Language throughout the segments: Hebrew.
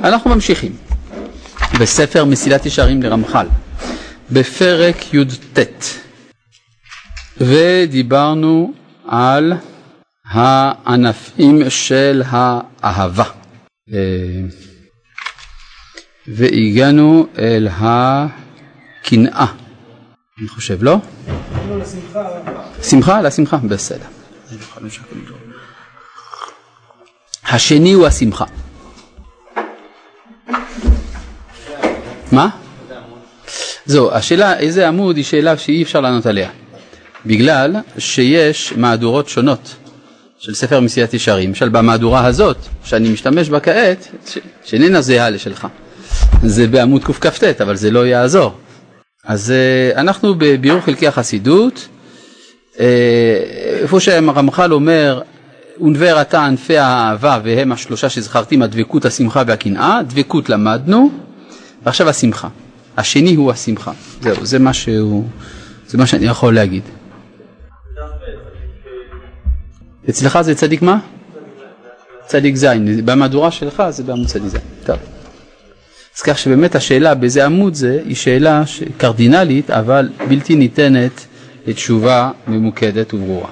אנחנו ממשיכים בספר מסילת ישרים לרמח"ל, בפרק י"ט, ודיברנו על הענפים של האהבה. והגענו אל הקנאה, אני חושב, לא? שמחה, לשמחה, בסדר. השני הוא השמחה. מה? זהו, השאלה איזה עמוד היא שאלה שאי אפשר לענות עליה. בגלל שיש מהדורות שונות של ספר מסיעת ישרים, למשל במהדורה הזאת, שאני משתמש בה כעת, שאיננה זהה לשלך. זה בעמוד קכ"ט, אבל זה לא יעזור. אז uh, אנחנו בביאור חלקי החסידות, uh, איפה שהרמח"ל אומר, ונבר אתה ענפי האהבה והם השלושה שזכרתי, הדבקות, השמחה והקנאה, דבקות למדנו, ועכשיו השמחה. השני הוא השמחה. זהו, זה מה שהוא, זה מה שאני יכול להגיד. אצלך זה צדיק מה? צדיק ז', במהדורה שלך זה בעמוד צדיק ז'. טוב. אז כך שבאמת השאלה באיזה עמוד זה היא שאלה קרדינלית אבל בלתי ניתנת לתשובה ממוקדת וברורה.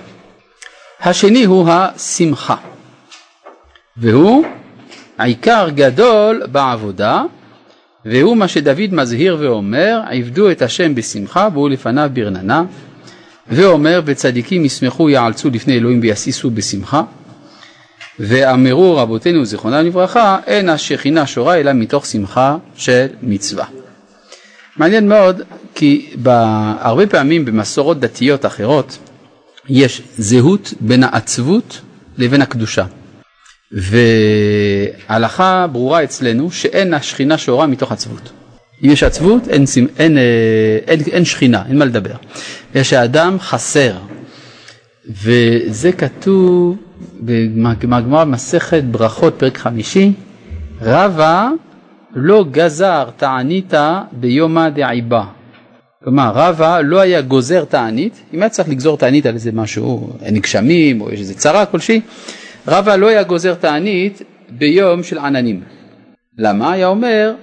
השני הוא השמחה והוא עיקר גדול בעבודה והוא מה שדוד מזהיר ואומר עבדו את השם בשמחה והוא לפניו ברננה ואומר וצדיקים ישמחו יעלצו לפני אלוהים ויסיסו בשמחה ואמרו רבותינו זיכרונם לברכה אין השכינה שורה אלא מתוך שמחה של מצווה. מעניין מאוד כי הרבה פעמים במסורות דתיות אחרות יש זהות בין העצבות לבין הקדושה. והלכה ברורה אצלנו שאין השכינה שורה מתוך עצבות. אם יש עצבות אין, אין, אין, אין, אין שכינה, אין מה לדבר. יש האדם חסר. וזה כתוב בגמרא מסכת ברכות פרק חמישי, רבה לא גזר תענית ביומא דעיבה. כלומר רבה לא היה גוזר תענית, אם היה צריך לגזור תענית על איזה משהו, אין גשמים או יש איזה צרה כלשהי, רבה לא היה גוזר תענית ביום של עננים. למה? היה אומר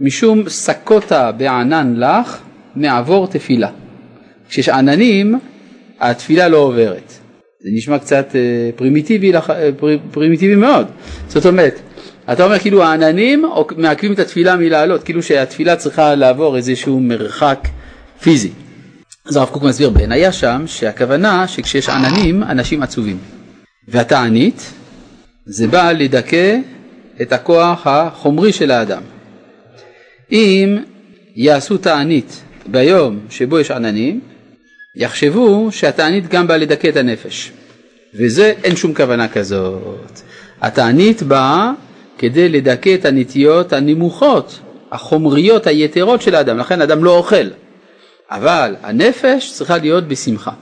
משום סקוטה בענן לך מעבור תפילה. כשיש עננים התפילה לא עוברת. זה נשמע קצת אה, פרימיטיבי, אה, פרימיטיבי מאוד. זאת אומרת, אתה אומר כאילו העננים מעכבים את התפילה מלעלות, כאילו שהתפילה צריכה לעבור איזשהו מרחק פיזי. אז הרב קוק מסביר היה שם שהכוונה שכשיש עננים אנשים עצובים. והתענית זה בא לדכא את הכוח החומרי של האדם. אם יעשו תענית ביום שבו יש עננים, יחשבו שהתענית גם באה לדכא את הנפש, וזה אין שום כוונה כזאת. התענית באה כדי לדכא את הנטיות הנמוכות, החומריות היתרות של האדם, לכן אדם לא אוכל. אבל הנפש צריכה להיות בשמחה.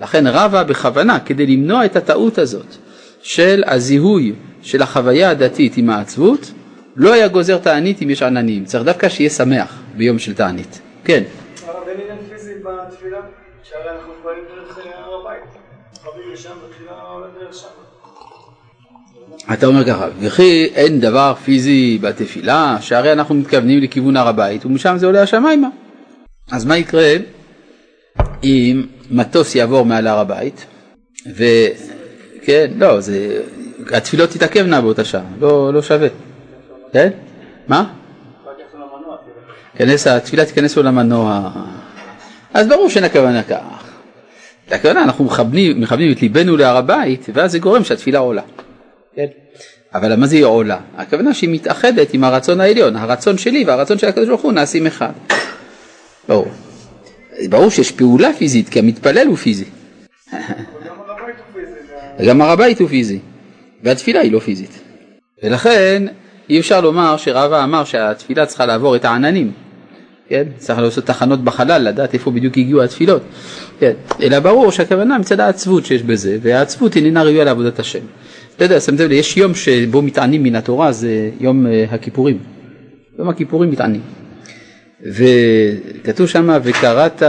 לכן רבה בכוונה כדי למנוע את הטעות הזאת של הזיהוי של החוויה הדתית עם העצבות, לא היה גוזר תענית אם יש עננים, צריך דווקא שיהיה שמח ביום של תענית. כן. הרב, אין עניין פיזי בתפילה? שהרי אנחנו פועלים דרך אה, הר הבית. חווים לשם בתחילה עולה דרך שם. אתה אומר ככה, וכי אין דבר פיזי בתפילה, שהרי אנחנו מתכוונים לכיוון הר הבית ומשם זה עולה השמיימה. אז מה יקרה אם מטוס יעבור מעל הר הבית, וכן, לא, זה, התפילות תתעכבנה באותה שעה, לא, לא שווה, כן? מה? כנס, התפילה תיכנס לו למנוע. אז ברור שאין הכוונה כך. הכוונה, אנחנו מכוונים, מכוונים את ליבנו להר הבית, ואז זה גורם שהתפילה עולה. כן? אבל מה זה היא עולה? הכוונה שהיא מתאחדת עם הרצון העליון, הרצון שלי והרצון של הקדוש ברוך הוא נעשים אחד. ברור. ברור שיש פעולה פיזית, כי המתפלל הוא פיזי. גם הר הבית הוא פיזי, והתפילה היא לא פיזית. ולכן אי אפשר לומר שרבא אמר שהתפילה צריכה לעבור את העננים. כן? צריך לעשות תחנות בחלל, לדעת איפה בדיוק הגיעו התפילות. כן? אלא ברור שהכוונה מצד העצבות שיש בזה, והעצבות איננה ראויה לעבודת השם. אתה יודע, שמתם לב, יש יום שבו מתענים מן התורה, זה יום uh, הכיפורים. יום הכיפורים מתענים. וכתוב שם, וקראת, uh,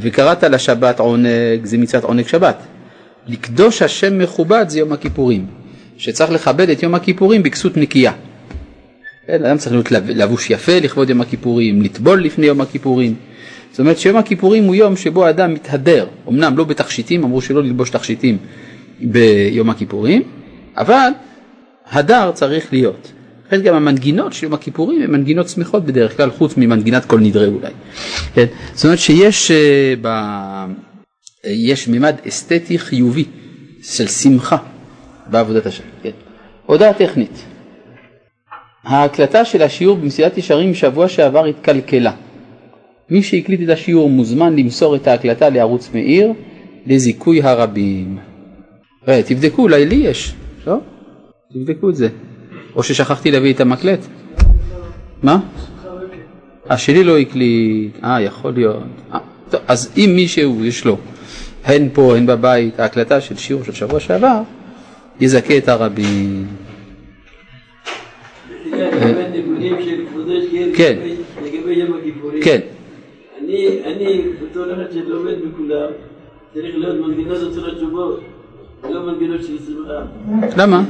וקראת לשבת עונג, זה מצוות עונג שבת. לקדוש השם מכובד זה יום הכיפורים, שצריך לכבד את יום הכיפורים בכסות נקייה. כן, אדם צריך להיות לבוש יפה לכבוד יום הכיפורים, לטבול לפני יום הכיפורים. זאת אומרת שיום הכיפורים הוא יום שבו האדם מתהדר, אמנם לא בתכשיטים, אמרו שלא ללבוש תכשיטים ביום הכיפורים, אבל הדר צריך להיות. לכן גם המנגינות של יום הכיפורים הן מנגינות שמחות בדרך כלל, חוץ ממנגינת כל נדרי אולי. כן? זאת אומרת שיש uh, ב... יש מימד אסתטי חיובי של שמחה בעבודת השם. כן? הודעה טכנית. ההקלטה של השיעור במסילת ישרים שבוע שעבר התקלקלה. מי שהקליט את השיעור מוזמן למסור את ההקלטה לערוץ מאיר לזיכוי הרבים. תבדקו, אולי לי יש, לא? תבדקו את זה. או ששכחתי להביא את המקלט. מה? השלי לא הקליט, אה, יכול להיות. אה, טוב, אז אם מישהו יש לו, הן פה, הן בבית, ההקלטה של שיעור של שבוע שעבר, יזכה את הרבים. כן. לגבי יום הכיפורים. כן. אני, בתור אחד שלומד בכולם, צריך להיות מנגינות אצל התשובות, לא של. למה?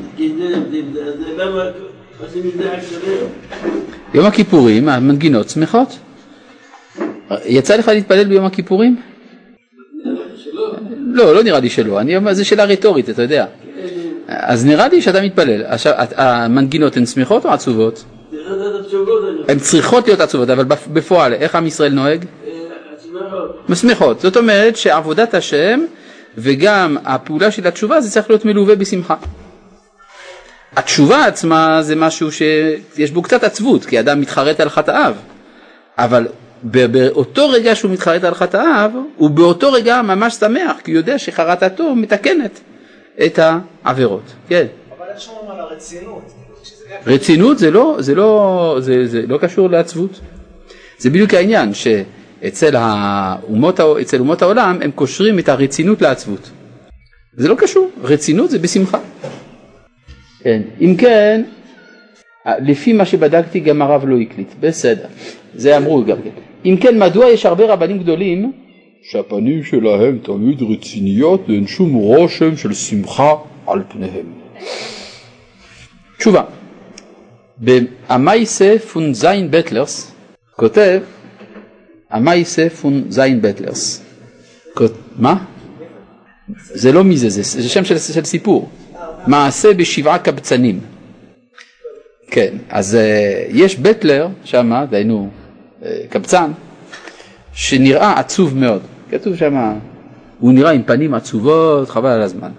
יום הכיפורים, המנגינות שמחות. יצא לך להתפלל ביום הכיפורים? לא, לא נראה לי שלא, אני אומר, זו שאלה רטורית, אתה יודע. אז נראה לי שאתה מתפלל. עכשיו, המנגינות הן שמחות או עצובות? הן צריכות להיות עצובות, אבל בפועל, איך עם ישראל נוהג? שמחות. זאת אומרת שעבודת השם וגם הפעולה של התשובה זה צריך להיות מלווה בשמחה. התשובה עצמה זה משהו שיש בו קצת עצבות, כי אדם מתחרט על חטאיו, אבל באותו רגע שהוא מתחרט על חטאיו, הוא באותו רגע ממש שמח, כי הוא יודע שחרטתו מתקנת את העבירות. כן. אבל איך שומרים על הרצינות? רצינות זה לא, זה לא, זה, זה לא קשור לעצבות. זה בדיוק העניין, שאצל האומות, אצל אומות העולם הם קושרים את הרצינות לעצבות. זה לא קשור, רצינות זה בשמחה. כן, אם כן, לפי מה שבדקתי גם הרב לא הקליט, בסדר, זה אמרו גם כן. אם כן, מדוע יש הרבה רבנים גדולים שהפנים שלהם תמיד רציניות ואין שום רושם של שמחה על פניהם? תשובה, במייסה פון זיין בטלרס כותב המייסה פון זיין בטלרס. מה? זה לא מזה, זה, שם של, של סיפור. מעשה בשבעה קבצנים. כן, אז uh, יש בטלר שם, דהיינו uh, קבצן, שנראה עצוב מאוד. כתוב שם, הוא נראה עם פנים עצובות, חבל על הזמן.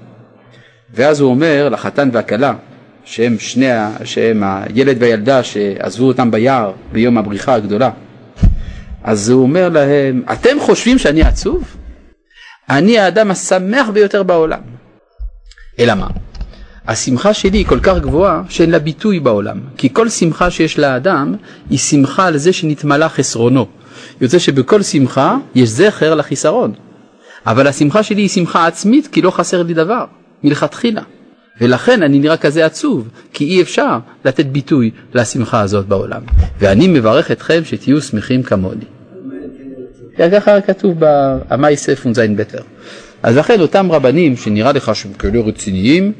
ואז הוא אומר לחתן והכלה, שהם שני, שהם הילד והילדה שעזבו אותם ביער ביום הבריחה הגדולה, אז הוא אומר להם, אתם חושבים שאני עצוב? אני האדם השמח ביותר בעולם. אלא מה? השמחה שלי היא כל כך גבוהה שאין לה ביטוי בעולם, כי כל שמחה שיש לאדם היא שמחה על זה שנתמלא חסרונו. יוצא שבכל שמחה יש זכר לחיסרון, אבל השמחה שלי היא שמחה עצמית כי לא חסר לי דבר, מלכתחילה. ולכן אני נראה כזה עצוב, כי אי אפשר לתת ביטוי לשמחה הזאת בעולם. ואני מברך אתכם שתהיו שמחים כמוני. ככה כתוב באמי ספון זין בטר. אז לכן אותם רבנים שנראה לך שהם כאלה רציניים,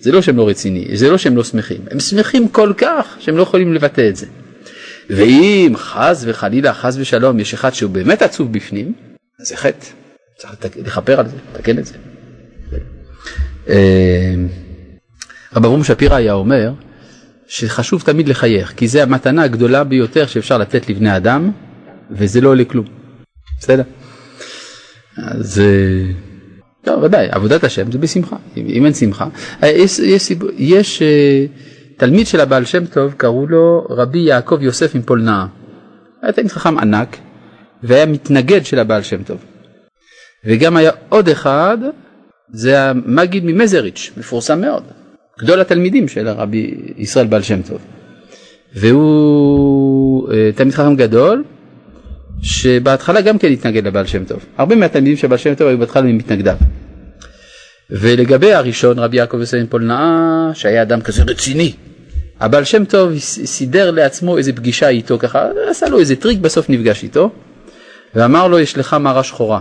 זה לא שהם לא רציניים, זה לא שהם לא שמחים, הם שמחים כל כך שהם לא יכולים לבטא את זה. ואם חס וחלילה, חס ושלום, יש אחד שהוא באמת עצוב בפנים, אז זה חטא, צריך לכפר על זה, לתקן את זה. אה, רב אברום שפירא היה אומר שחשוב תמיד לחייך, כי זה המתנה הגדולה ביותר שאפשר לתת לבני אדם, וזה לא עולה כלום. בסדר? אז לא, ודאי, עבודת השם זה בשמחה, אם אין שמחה. אה, יש, יש, יש אה, תלמיד של הבעל שם טוב, קראו לו רבי יעקב יוסף מפולנאה. היה תלמיד חכם ענק, והיה מתנגד של הבעל שם טוב. וגם היה עוד אחד, זה המגיד ממזריץ', מפורסם מאוד. גדול התלמידים של הרבי ישראל בעל שם טוב. והוא אה, תלמיד חכם גדול, שבהתחלה גם כן התנגד לבעל שם טוב. הרבה מהתלמידים של בעל שם טוב היו בהתחלה ממתנגדיו. ולגבי הראשון, רבי יעקב יוסף פולנאה, שהיה אדם כזה רציני, הבעל שם טוב סידר לעצמו איזה פגישה איתו ככה, עשה לו איזה טריק, בסוף נפגש איתו, ואמר לו, יש לך מרה שחורה,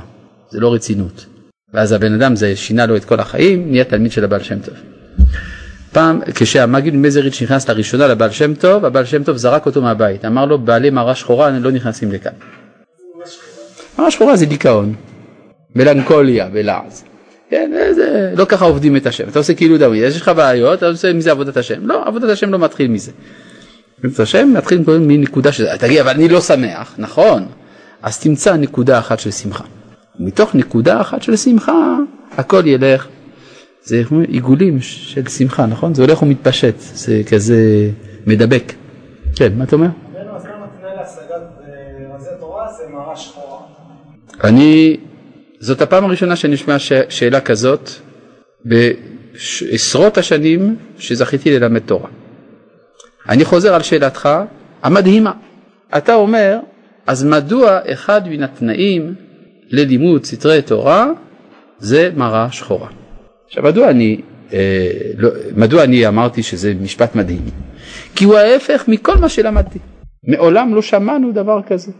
זה לא רצינות. ואז הבן אדם זה שינה לו את כל החיים, נהיה תלמיד של הבעל שם טוב. פעם כשהמגיד ממזריץ' נכנס לראשונה לבעל שם טוב, הבעל שם טוב זרק אותו מהבית, אמר לו בעלי מרה שחורה לא נכנסים לכאן. מרה שחורה זה דיכאון, מלנכוליה בלעז. כן, זה, לא ככה עובדים את השם, אתה עושה כאילו דמי, יש לך בעיות, אתה עושה מזה עבודת השם, לא, עבודת השם לא מתחיל מזה. עבודת השם מתחיל מנקודה שזה, תגיד, אבל אני לא שמח, נכון, אז תמצא נקודה אחת של שמחה. מתוך נקודה אחת של שמחה, הכל ילך זה עיגולים של שמחה, נכון? זה הולך ומתפשט, זה כזה מדבק. כן, מה אתה אומר? אני, זאת הפעם הראשונה שאני שומע שאלה כזאת בעשרות השנים שזכיתי ללמד תורה. אני חוזר על שאלתך המדהימה. אתה אומר, אז מדוע אחד מן התנאים ללימוד סתרי תורה זה מראה שחורה? עכשיו מדוע אני, אה, לא, מדוע אני אמרתי שזה משפט מדהים? כי הוא ההפך מכל מה שלמדתי. מעולם לא שמענו דבר כזה.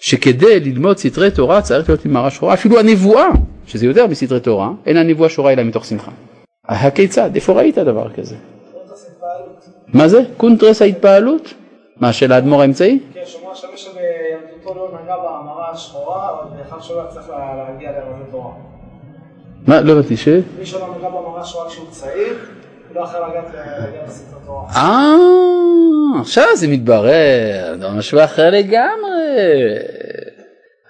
שכדי ללמוד סתרי תורה צריך להיות עם מראה שחורה, אפילו הנבואה, שזה יותר מסתרי תורה, אין הנבואה שורה אלא מתוך שמחה. הכיצד? איפה ראית דבר כזה? מה זה? קונטרס ההתפעלות? מה, של האדמו"ר האמצעי? כן, שאומר שמי שבילדותו לא נגע במרה השחורה, אבל אחד שלא יצטרך להגיע לרמזי תורה. מה, לא הבנתי, ש? מי שלא נגע במראה השחורה כשהוא צעיר, לא. אה, עכשיו זה מתברר, זה משהו אחר לגמרי.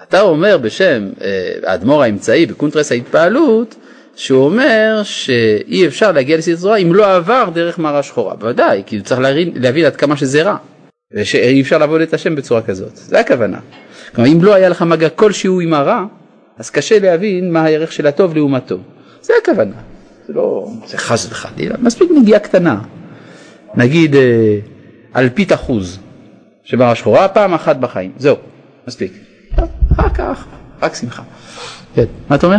אתה אומר בשם אה, האדמו"ר האמצעי בקונטרס ההתפעלות, שהוא אומר שאי אפשר להגיע לספר תורה אם לא עבר דרך מראה שחורה. בוודאי, כי הוא צריך להבין, להבין עד כמה שזה רע. ושאי אפשר לעבוד את השם בצורה כזאת, זה הכוונה. כלומר אם לא היה לך מגע כלשהו עם הרע, אז קשה להבין מה הערך של הטוב לעומתו. זה הכוונה, זה לא, זה חס וחלילה, מספיק נגיעה קטנה. נגיד אה, אלפית אחוז שברה שחורה פעם אחת בחיים, זהו, מספיק. אחר כך, רק שמחה. כן, מה אתה אומר?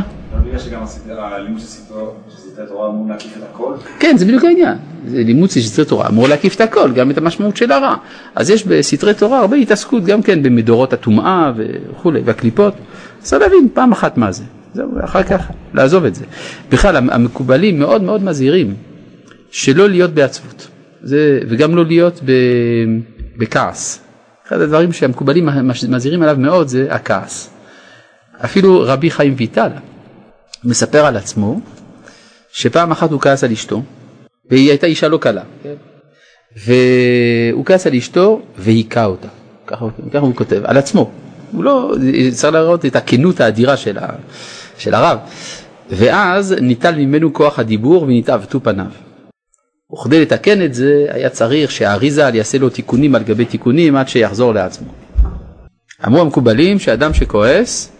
כן, זה בדיוק העניין. זה לימוד של סתרי תורה אמור להקיף את הכל, גם את המשמעות של הרע. אז יש בסתרי תורה הרבה התעסקות גם כן במדורות הטומאה וכולי, והקליפות. צריך להבין פעם אחת מה זה. זהו, ואחר כך לעזוב את זה. בכלל, המקובלים מאוד מאוד מזהירים שלא להיות בעצבות, זה, וגם לא להיות ב, בכעס. אחד הדברים שהמקובלים מזהירים עליו מאוד זה הכעס. אפילו רבי חיים ויטל מספר על עצמו שפעם אחת הוא כעס על אשתו, והיא הייתה אישה לא קלה, כן? והוא כעס על אשתו והיכה אותה, ככה, ככה הוא כותב, על עצמו, הוא לא, צריך להראות את הכנות האדירה של, ה, של הרב, ואז ניטל ממנו כוח הדיבור ונתעוותו פניו. וכדי לתקן את זה היה צריך שהאריזה יעשה לו תיקונים על גבי תיקונים עד שיחזור לעצמו. אמרו המקובלים שאדם שכועס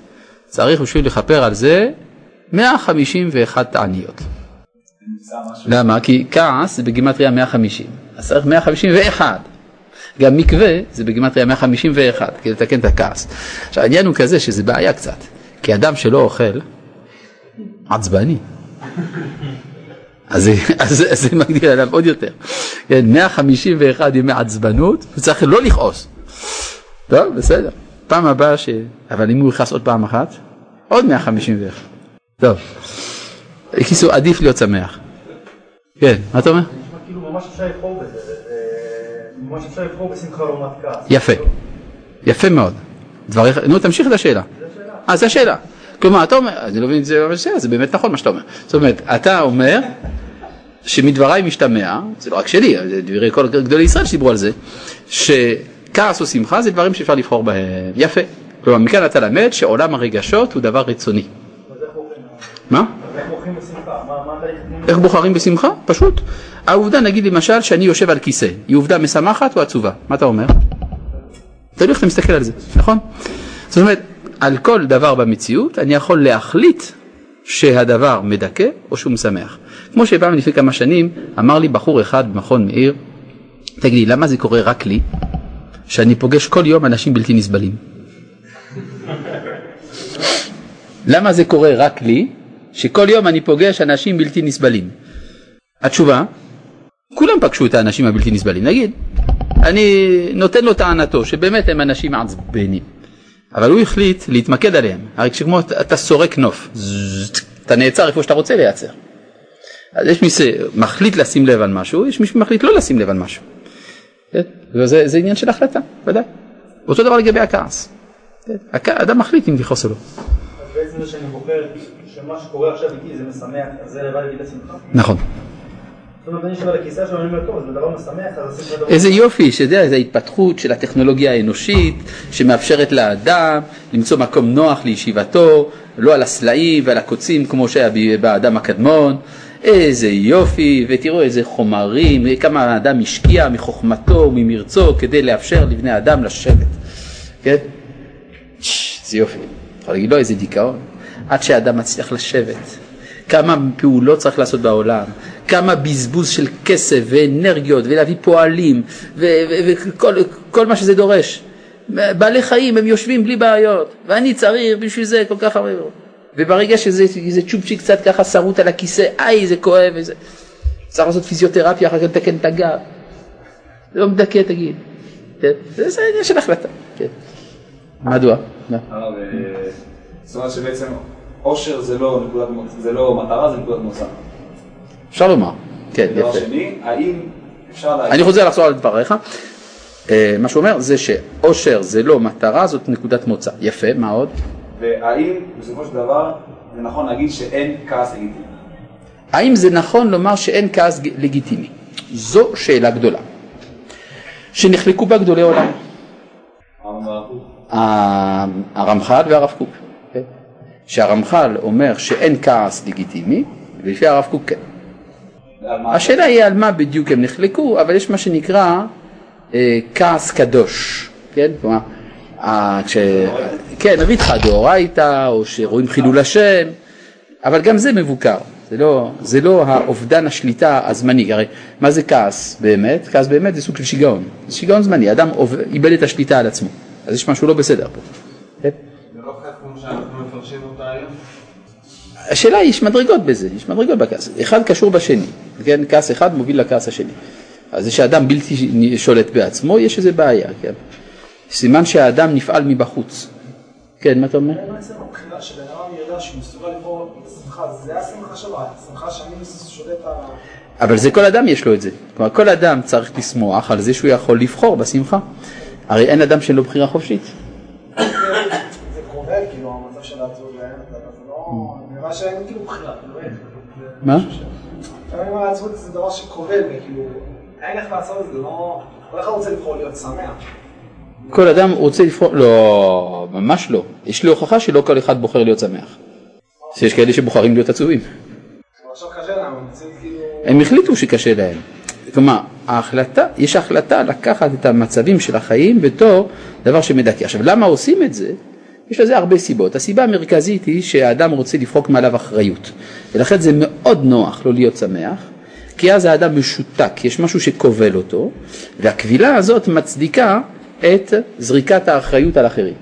צריך בשביל לכפר על זה 151 תעניות. למה? כי כעס בגימטריה 150, אז צריך 151. גם מקווה זה בגימטריה 151 כדי לתקן את הכעס. עכשיו העניין הוא כזה שזה בעיה קצת, כי אדם שלא אוכל, עצבני. אז, אז, אז זה מגדיל עליו עוד יותר. כן, 151 ימי עצבנות, הוא צריך לא לכעוס. טוב, בסדר. פעם הבאה ש... אבל אם הוא יכעס עוד פעם אחת, עוד 151. טוב. בקיצור, עדיף להיות שמח. כן, מה אתה אומר? כאילו ממש אפשר לבחור בזה, ממש אפשר לבחור בשמחה לעומת כעס. יפה, יפה מאוד. דבריך, נו תמשיך את השאלה. אה, זו השאלה. כלומר, אתה אומר, אני לא מבין, זה, זה באמת נכון מה שאתה אומר. זאת אומרת, אתה אומר שמדבריי משתמע, זה לא רק שלי, זה דברי כל גדולי ישראל שדיברו על זה, שכעס או שמחה זה דברים שאפשר לבחור בהם. יפה. כלומר, מכאן אתה למד שעולם הרגשות הוא דבר רצוני. מה? איך בוחרים בשמחה? פשוט. העובדה, נגיד למשל, שאני יושב על כיסא, היא עובדה משמחת או עצובה? מה אתה אומר? תלוי איך אתה מסתכל על זה, נכון? זאת אומרת, על כל דבר במציאות אני יכול להחליט שהדבר מדכא או שהוא משמח. כמו שפעם לפני כמה שנים אמר לי בחור אחד במכון מאיר, תגידי, למה זה קורה רק לי, שאני פוגש כל יום אנשים בלתי נסבלים? למה זה קורה רק לי, שכל יום אני פוגש אנשים בלתי נסבלים? התשובה, כולם פגשו את האנשים הבלתי נסבלים, נגיד, אני נותן לו טענתו שבאמת הם אנשים מעצבנים, אבל הוא החליט להתמקד עליהם, הרי כשכמו אתה סורק נוף, אתה נעצר איפה שאתה רוצה לייצר. אז יש מי שמחליט לשים לב על משהו, יש מי שמחליט לא לשים לב על משהו. וזה זה עניין של החלטה, ודאי. אותו דבר לגבי הכעס. הכ- האדם מחליט אם לכעוס או לא. אז בעצם זה שאני בוחר שמה שקורה עכשיו איתי זה משמח, אז זה לבד יגיד לשמחה? נכון. איזה יופי, זו ההתפתחות של הטכנולוגיה האנושית, שמאפשרת לאדם למצוא מקום נוח לישיבתו, לא על הסלעים ועל הקוצים כמו שהיה באדם הקדמון. איזה יופי, ותראו איזה חומרים, כמה האדם השקיע מחוכמתו וממרצו כדי לאפשר לבני אדם לשבת. כן? איזה יופי. יכול להגיד לו איזה דיכאון. עד שאדם מצליח לשבת. כמה פעולות צריך לעשות בעולם, כמה בזבוז של כסף ואנרגיות ולהביא פועלים ו- ו- וכל כל מה שזה דורש. בעלי חיים הם יושבים בלי בעיות ואני צריך בשביל זה כל כך הרבה. וברגע שזה צ'ופצ'יק קצת ככה שרוט על הכיסא, איי זה כואב וזה. צריך לעשות פיזיותרפיה אחר כך לתקן את הגב. לא מדכא תגיד. כן? זה עניין של החלטה. כן. מדוע? מה? אה, זאת אומרת שבעצם אושר זה לא נקודת זה לא מטרה, זה נקודת מוצא. אפשר לומר. כן, דבר יפה. שני, האם אפשר להגיד... אני חוזר לחזור על דבריך. אה, מה שהוא אומר זה שאושר זה לא מטרה, זאת נקודת מוצא. יפה, מה עוד? והאם בסופו של דבר זה נכון להגיד שאין כעס לגיטימי? האם זה נכון לומר שאין כעס לגיטימי? זו שאלה גדולה, שנחלקו בה גדולי עולם, הרב מרקו? ה- הרמח"ל והרב קוק. שהרמח"ל אומר שאין כעס לגיטימי, ולפי הרב קוק כן. השאלה היא על מה בדיוק הם נחלקו, אבל יש מה שנקרא אה, כעס קדוש, כן? כלומר, אה, כש... כן, אביתך דאורייתא, או שרואים חילול השם, אבל גם זה מבוקר, זה לא, זה לא האובדן השליטה הזמני, הרי מה זה כעס באמת? כעס באמת זה סוג של שיגעון, זה שיגעון זמני, אדם איבד את השליטה על עצמו, אז יש משהו לא בסדר פה. לא חטא כמו שאנחנו מפרשים אותה היום? השאלה היא, יש מדרגות בזה, יש מדרגות בכעס, אחד קשור בשני, כן, כעס אחד מוביל לכעס השני. אז זה שאדם בלתי שולט בעצמו, יש איזה בעיה, כן. סימן שהאדם נפעל מבחוץ. כן, מה אתה אומר? בעצם הבחירה שבן אדם ידע שהוא מסוגל לבחור בשמחה, זה השמחה שלו, השמחה שאני שולט על... אבל זה כל אדם יש לו את זה. כלומר, כל אדם צריך לשמוח על זה שהוא יכול לבחור בשמחה. הרי אין אדם שאין לו בחירה חופשית. זה כובל, כאילו, המצב של העצוב ואין את זה, זה נראה שאין כאילו בחירה, כאילו אין. מה? לפעמים העצבות זה דבר שכובל, וכאילו, אין איך לעשות את זה, לא... כל אחד רוצה לבחור להיות שמח. כל אדם רוצה לבחור, לא, ממש לא. יש לי הוכחה שלא כל אחד בוחר להיות שמח. שיש כאלה שבוחרים להיות עצובים. כאילו... הם החליטו שקשה להם. כלומר, ההחלטה, יש החלטה לקחת את המצבים של החיים בתור דבר שמדכא. עכשיו, למה עושים את זה? יש לזה הרבה סיבות. הסיבה המרכזית היא שהאדם רוצה לפרוק מעליו אחריות. ולכן זה מאוד נוח לא להיות שמח, כי אז האדם משותק, יש משהו שכובל אותו, והכבילה הזאת מצדיקה את זריקת האחריות על אחרים.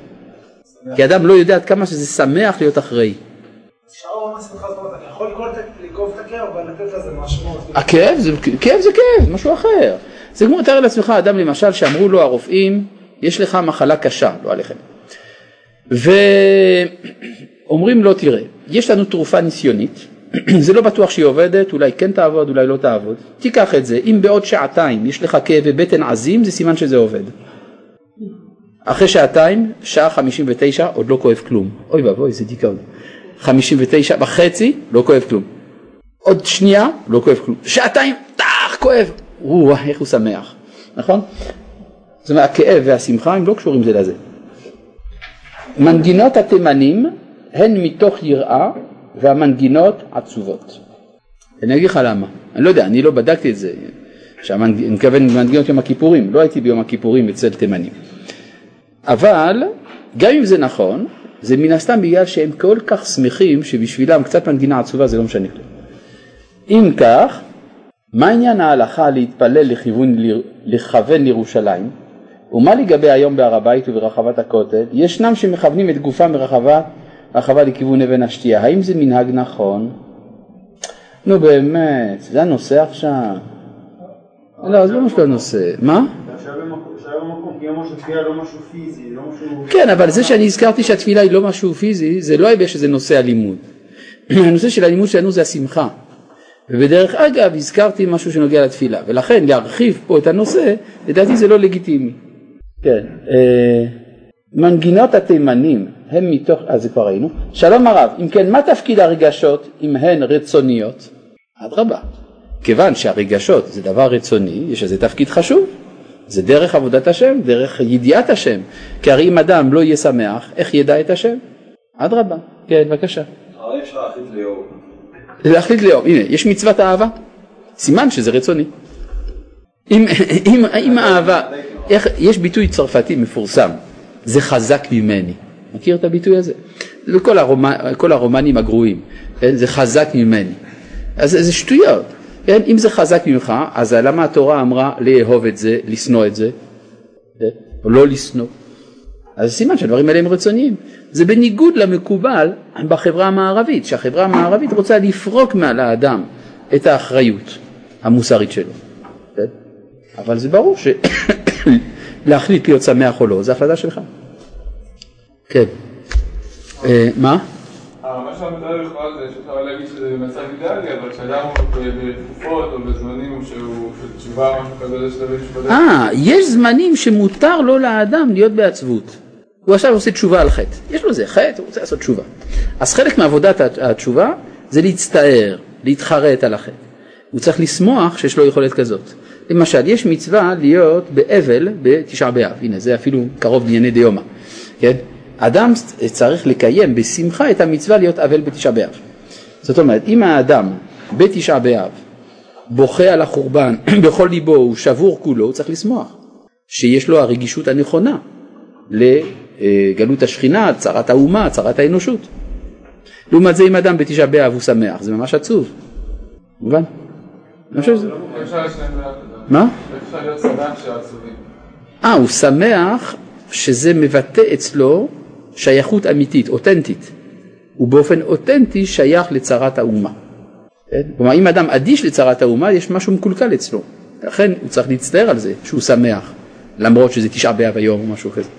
כי אדם לא יודע עד כמה שזה שמח להיות אחראי. הכאב זה כאב זה כאב, משהו אחר. זה כמו, תאר לעצמך אדם למשל שאמרו לו הרופאים, יש לך מחלה קשה, לא עליכם. ואומרים לו, תראה, יש לנו תרופה ניסיונית, זה לא בטוח שהיא עובדת, אולי כן תעבוד, אולי לא תעבוד. תיקח את זה, אם בעוד שעתיים יש לך כאבי בטן עזים, זה סימן שזה עובד. אחרי שעתיים, שעה 59, עוד לא כואב כלום. אוי ואבוי, זה דיכאון. 59 וחצי, לא כואב כלום. עוד שנייה, לא כואב כלום. שעתיים, טח, כואב. וואו, איך הוא שמח, נכון? זאת אומרת, הכאב והשמחה הם לא קשורים זה לזה. מנגינות התימנים הן מתוך יראה והמנגינות עצובות. אני אגיד לך למה, אני לא יודע, אני לא בדקתי את זה, שהמנג... אני מתכוון למנגינות יום הכיפורים, לא הייתי ביום הכיפורים אצל תימנים. אבל גם אם זה נכון, זה מן הסתם בגלל שהם כל כך שמחים שבשבילם קצת מנגינה עצובה זה לא משנה כלום. אם כך, מה עניין ההלכה להתפלל לכיוון, לכוון לירושלים? ומה לגבי היום בהר הבית וברחבת הכותל? ישנם שמכוונים את גופם ברחבה רחבה לכיוון אבן השתייה. האם זה מנהג נכון? נו באמת, זה הנושא עכשיו. לא, זה לא משהו הנושא. מה? לא לא משהו... כן, אבל זה שאני הזכרתי שהתפילה היא לא משהו פיזי, זה לא בגלל שזה נושא הלימוד. הנושא של הלימוד שלנו זה השמחה. ובדרך אגב הזכרתי משהו שנוגע לתפילה, ולכן להרחיב פה את הנושא, לדעתי זה לא לגיטימי. כן, אה, מנגינות התימנים הם מתוך, אז זה כבר ראינו. שלום הרב, אם כן מה תפקיד הרגשות אם הן רצוניות? אדרבה, כיוון שהרגשות זה דבר רצוני, יש לזה תפקיד חשוב. זה דרך עבודת השם, דרך ידיעת השם. כי הרי אם אדם לא יהיה שמח, איך ידע את השם? אדרבה, כן, בבקשה. הרי אפשר להחליט ליאור. להחליט לאהוב, הנה, יש מצוות אהבה, סימן שזה רצוני. אם, אם, אם האהבה, איך, יש ביטוי צרפתי מפורסם, זה חזק ממני. מכיר את הביטוי הזה? כל, הרומן, כל הרומנים הגרועים, כן? זה חזק ממני. אז זה שטויות. כן? אם זה חזק ממך, אז למה התורה אמרה לאהוב את זה, לשנוא את זה, כן? או לא לשנוא? אז סימן שהדברים האלה הם רצוניים. זה בניגוד למקובל בחברה המערבית, שהחברה המערבית רוצה לפרוק מעל האדם את האחריות המוסרית שלו. כן? אבל זה ברור שלהחליט להיות שמח או לא, זה החלטה שלך. כן. אה, מה? אה, מה שאתה מדבר לכאורה זה שאפשר להגיד שזה מצב אידיאלי, אבל כשאדם הוא בתקופות או בזמנים שהוא של תשובה או משהו כזה, יש בדרך. אה, יש זמנים שמותר לו לאדם להיות בעצבות. הוא עכשיו עושה תשובה על חטא. יש לו זה חטא, הוא רוצה לעשות תשובה. אז חלק מעבודת התשובה זה להצטער, להתחרט על החטא. הוא צריך לשמוח שיש לו יכולת כזאת. למשל, יש מצווה להיות באבל בתשעה באב, הנה זה אפילו קרוב לענייני דיומא, כן? אדם צריך לקיים בשמחה את המצווה להיות אבל בתשעה באב. זאת אומרת, אם האדם בתשעה באב בוכה על החורבן בכל ליבו, הוא שבור כולו, הוא צריך לשמוח. שיש לו הרגישות הנכונה לגלות השכינה, צרת האומה, צרת האנושות. לעומת זה אם אדם בתשעה באב הוא שמח, זה ממש עצוב. מובן? אני חושב שזה... מה? אפשר להיות שמח שעצובים. אה, הוא שמח שזה מבטא אצלו שייכות אמיתית, אותנטית. הוא באופן אותנטי שייך לצרת האומה. כן? כלומר, אם אדם אדיש לצרת האומה, יש משהו מקולקל אצלו. לכן הוא צריך להצטער על זה שהוא שמח, למרות שזה תשעה באב היום או משהו כזה.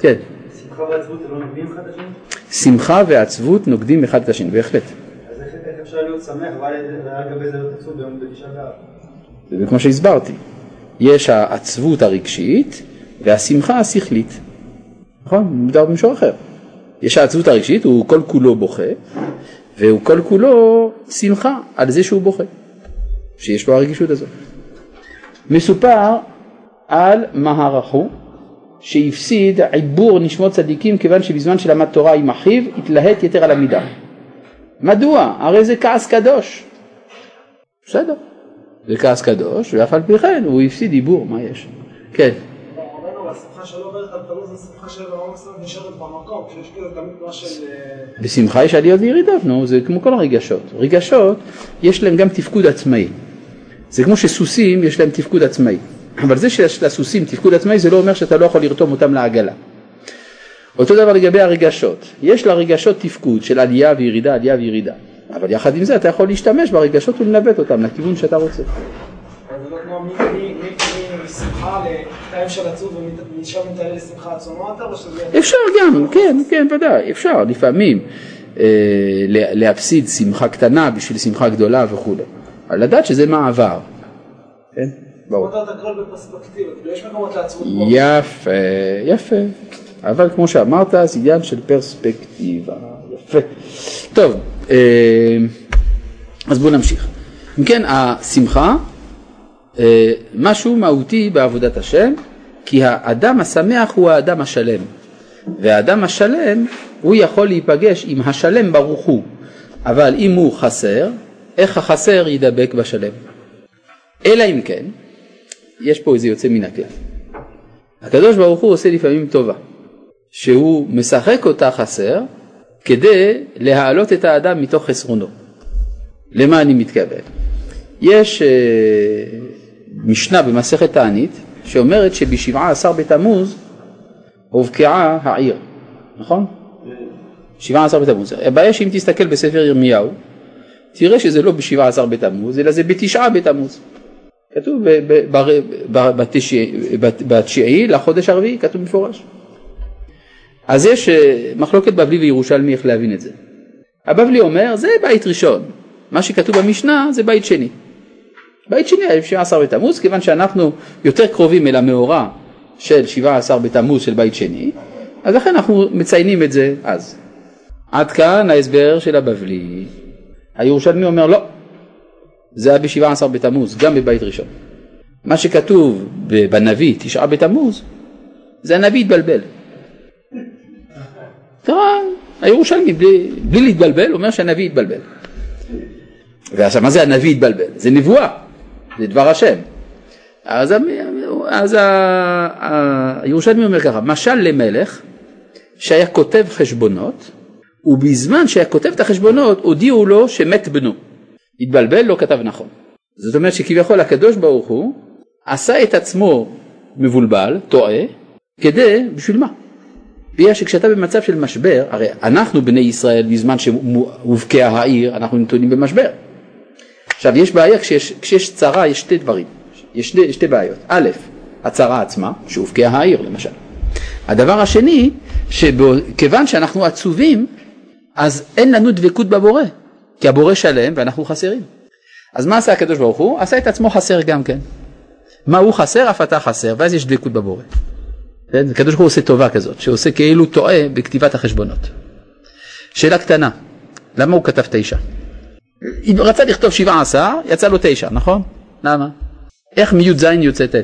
כן. שמחה ועצבות לא נוגדים אחד את השני? שמחה ועצבות נוגדים אחד את השני, בהחלט. אז איך אפשר להיות שמח ועל גבי זה להיות עצוב ביום בתשעה באב? זה כמו שהסברתי. יש העצבות הרגשית והשמחה השכלית. נכון? מדובר במישור אחר. יש העצבות הרגשית, הוא כל כולו בוכה, והוא כל כולו שמחה על זה שהוא בוכה, שיש לו הרגישות הזאת. מסופר על מהרחו שהפסיד עיבור נשמות צדיקים כיוון שבזמן שלמד תורה עם אחיו התלהט יתר על המידה. מדוע? הרי זה כעס קדוש. בסדר, זה כעס קדוש ואף על פי כן הוא הפסיד עיבור, מה יש? כן. כאילו. אה, בשמחה יש עליות וירידות, נו, זה כמו כל הרגשות. רגשות, יש להם גם תפקוד עצמאי. זה כמו שסוסים יש להם תפקוד עצמאי. אבל זה שיש לסוסים תפקוד עצמאי זה לא אומר שאתה לא יכול לרתום אותם לעגלה. אותו דבר לגבי הרגשות, יש לרגשות תפקוד של עלייה וירידה, עלייה וירידה, אבל יחד עם זה אתה יכול להשתמש ברגשות ולנווט אותם לכיוון שאתה רוצה. אבל זה לא כמו משמחה לטיים של עצוב ומשם מתעלה לשמחה עצומה או שזה... אפשר גם, כן, כן, ודאי, אפשר לפעמים אה, לה- להפסיד שמחה קטנה בשביל שמחה גדולה וכולי, אבל לדעת שזה מעבר, כן, ברור. כאילו. יפה, יפה. אבל כמו שאמרת, זה עניין של פרספקטיבה. יפה. טוב, אז בואו נמשיך. אם כן, השמחה, אה, משהו מהותי בעבודת השם, כי האדם השמח הוא האדם השלם. והאדם השלם, הוא יכול להיפגש עם השלם ברוך הוא. אבל אם הוא חסר, איך החסר ידבק בשלם? אלא אם כן, יש פה איזה יוצא מן הכלל. הקדוש ברוך הוא עושה לפעמים טובה, שהוא משחק אותה חסר כדי להעלות את האדם מתוך חסרונו. למה אני מתכוון? יש אה, משנה במסכת תענית שאומרת שבשבעה עשר בתמוז הובקעה העיר, נכון? שבעה עשר בתמוז. הבעיה שאם תסתכל בספר ירמיהו, תראה שזה לא בשבעה עשר בתמוז, אלא זה בתשעה בתמוז. כתוב בתשיעי לחודש הרביעי, כתוב מפורש. אז יש אה, מחלוקת בבלי וירושלמי איך להבין את זה. הבבלי אומר זה בית ראשון, מה שכתוב במשנה זה בית שני. בית שני היה 17 בתמוז, כיוון שאנחנו יותר קרובים אל המאורע של 17 בתמוז של בית שני, אז לכן אנחנו מציינים את זה אז. עד כאן ההסבר של הבבלי. הירושלמי אומר לא, זה היה ב-17 בתמוז, גם בבית ראשון. מה שכתוב בנביא תשעה בתמוז, זה הנביא התבלבל. קרה, הירושלמי בלי, בלי להתבלבל אומר שהנביא התבלבל. ועכשיו מה זה הנביא התבלבל? זה נבואה, זה דבר השם. אז, אז הירושלמי אומר ככה, משל למלך שהיה כותב חשבונות ובזמן שהיה כותב את החשבונות הודיעו לו שמת בנו. התבלבל, לא כתב נכון. זאת אומרת שכביכול הקדוש ברוך הוא עשה את עצמו מבולבל, טועה, כדי, בשביל מה? בגלל שכשאתה במצב של משבר, הרי אנחנו בני ישראל בזמן שהובקעה העיר, אנחנו נתונים במשבר. עכשיו יש בעיה, כשיש, כשיש צרה יש שתי דברים, יש שתי, שתי בעיות. א', הצרה עצמה, שהובקעה העיר למשל. הדבר השני, שכיוון שאנחנו עצובים, אז אין לנו דבקות בבורא, כי הבורא שלם ואנחנו חסרים. אז מה עשה הקדוש ברוך הוא? עשה את עצמו חסר גם כן. מה הוא חסר, אף אתה חסר, ואז יש דבקות בבורא. כן? הקדוש ברוך הוא עושה טובה כזאת, שעושה כאילו טועה בכתיבת החשבונות. שאלה קטנה, למה הוא כתב תשע? אם רצה לכתוב שבעה עשר, יצא לו תשע, נכון? למה? איך מי"ז יוצא ט'?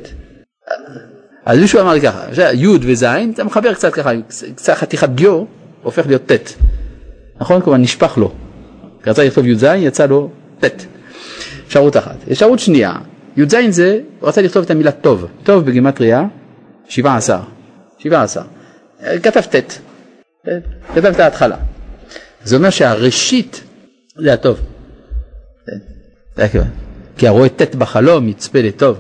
אז מישהו אמר לי ככה, י' וז', אתה מחבר קצת ככה, קצת חתיכת דיו, הופך להיות ט'. נכון? כלומר נשפך לו. רצה לכתוב י"ז, יצא לו ט'. אפשרות אחת. אפשרות שנייה, י"ז זה, הוא רצה לכתוב את המילה טוב. טוב בגימטריה, 17. 17. כתב ט'. כתב את ההתחלה. זה אומר שהראשית זה הטוב. כי הרואה ט' בחלום יצפה לטוב.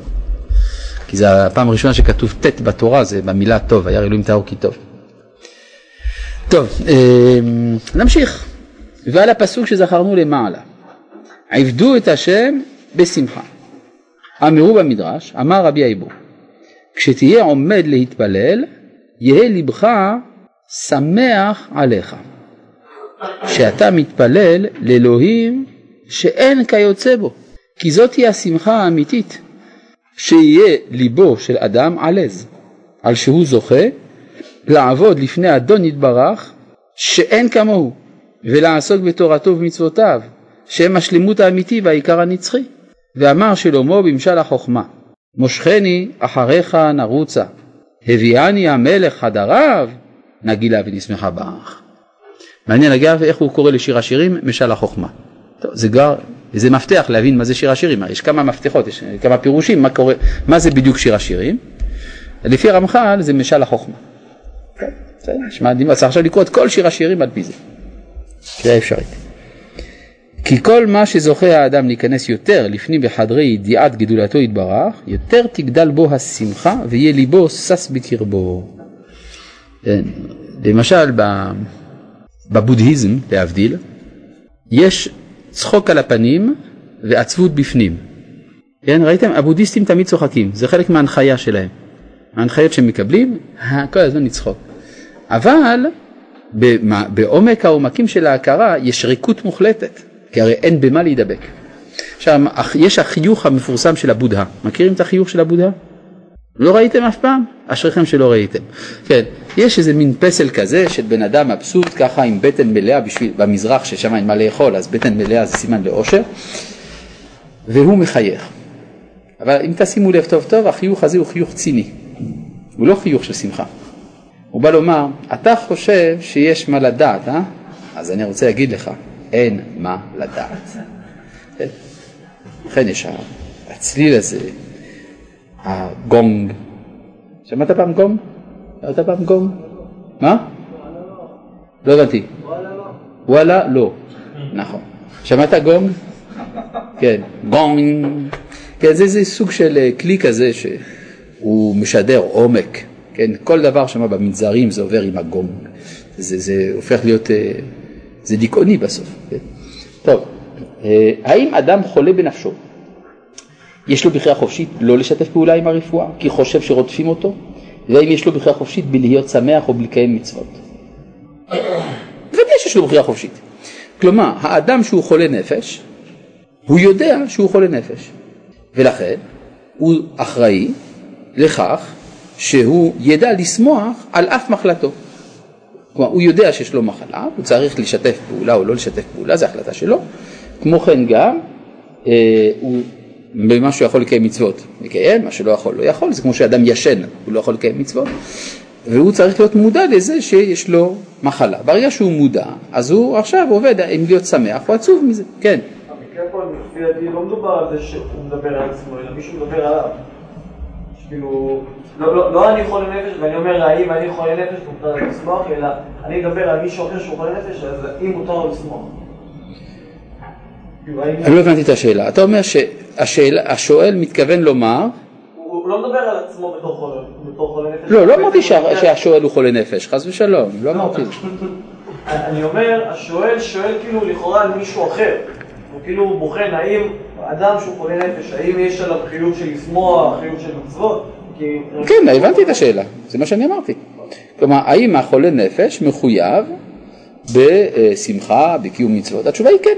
כי זה הפעם הראשונה שכתוב ט' בתורה, זה במילה טוב, היה אלוהים טהור כי טוב. טוב, אמ, נמשיך. ועל הפסוק שזכרנו למעלה. עבדו את השם בשמחה. אמרו במדרש, אמר רבי אייבו, כשתהיה עומד להתפלל, יהא לבך שמח עליך. שאתה מתפלל לאלוהים שאין כיוצא בו, כי זאת היא השמחה האמיתית, שיהיה ליבו של אדם עלז, על שהוא זוכה לעבוד לפני אדון יתברך שאין כמוהו, ולעסוק בתורתו ובמצוותיו, שהם השלמות האמיתי והעיקר הנצחי. ואמר שלמה במשל החוכמה, מושכני אחריך נרוצה, הביאני המלך חדריו, נגילה ונשמחה באח. מעניין אגב איך הוא קורא לשיר השירים משל החוכמה. טוב, זה גר, זה מפתח להבין מה זה שיר השירים, יש כמה מפתחות, יש כמה פירושים, מה, קורה, מה זה בדיוק שיר השירים. לפי הרמח"ל זה משל החוכמה. כן, נשמע מדהים, צריך עכשיו לקרוא את כל שיר השירים על פי זה. קריאה אפשרית. כי כל מה שזוכה האדם להיכנס יותר לפנים בחדרי ידיעת גדולתו יתברך, יותר תגדל בו השמחה ויהיה ליבו שש בקרבו. כן, למשל בבודהיזם, להבדיל, יש צחוק על הפנים ועצבות בפנים. כן, ראיתם? הבודהיסטים תמיד צוחקים, זה חלק מההנחיה שלהם. ההנחיות שהם מקבלים, כל הזמן לצחוק. אבל בעומק העומקים של ההכרה יש ריקות מוחלטת, כי הרי אין במה להידבק. עכשיו, יש החיוך המפורסם של הבודהה. מכירים את החיוך של הבודהה? לא ראיתם אף פעם? אשריכם שלא ראיתם. כן, יש איזה מין פסל כזה של בן אדם מבסוט ככה עם בטן מלאה בשביל, במזרח ששם אין מה לאכול, אז בטן מלאה זה סימן לאושר, והוא מחייך. אבל אם תשימו לב טוב טוב, החיוך הזה הוא חיוך ציני, הוא לא חיוך של שמחה. הוא בא לומר, אתה חושב שיש מה לדעת, אה? אז אני רוצה להגיד לך, אין מה לדעת. כן? לכן יש הצליל הזה, הגונג. שמעת פעם גונג? שמעת פעם גונג? מה? לא הבנתי. וואלה לא. נכון. שמעת גונג? כן, גונג. כן, זה, זה סוג של אה, כלי כזה שהוא משדר עומק. כן, כל דבר שם במנזרים זה עובר עם הגונג. זה, זה הופך להיות, אה, זה דיכאוני בסוף. כן? טוב, אה, האם אדם חולה בנפשו יש לו בחירה חופשית לא לשתף פעולה עם הרפואה, כי חושב שרודפים אותו, והאם יש לו בחירה חופשית בלהיות שמח או בלקיים מצוות. ודאי שיש לו בחירה חופשית. כלומר, האדם שהוא חולה נפש, הוא יודע שהוא חולה נפש, ולכן הוא אחראי לכך שהוא ידע לשמוח על אף מחלתו. כלומר, הוא יודע שיש לו מחלה, הוא צריך לשתף פעולה או לא לשתף פעולה, זו החלטה שלו. כמו כן גם, אה, הוא, במה שהוא יכול לקיים מצוות, מקיים, מה שלא יכול לא יכול, זה כמו שאדם ישן, הוא לא יכול לקיים מצוות, והוא צריך להיות מודע לזה שיש לו מחלה. ברגע שהוא מודע, אז הוא עכשיו עובד אם להיות שמח או עצוב מזה, כן. המקרה פה, לפי דעתי, לא מדובר על זה שהוא מדבר על עצמו, אלא מישהו מדבר עליו. כאילו, לא, לא, לא אני חולה נפש ואני אומר האם אני חולה נפש מותר לשמוח, אלא אני מדבר על מישהו אחר שהוא חולה נפש, אז אם מותר לו לשמוח. אני לא הבנתי את השאלה. אתה אומר שהשואל מתכוון לומר, הוא לא מדבר על עצמו בתור חולה, נפש. לא, לא אמרתי שה- שהשואל הוא חולה נפש, חס ושלום, לא אמרתי. אני אומר, השואל שואל כאילו לכאורה על מישהו אחר. הוא כאילו בוחן האם אדם שהוא חולה נפש, האם יש עליו חיות של לשמוח, חיות של מצוות? כן, הבנתי את השאלה, זה מה שאני אמרתי. כלומר, האם החולה נפש מחויב בשמחה, בקיום מצוות? התשובה היא כן.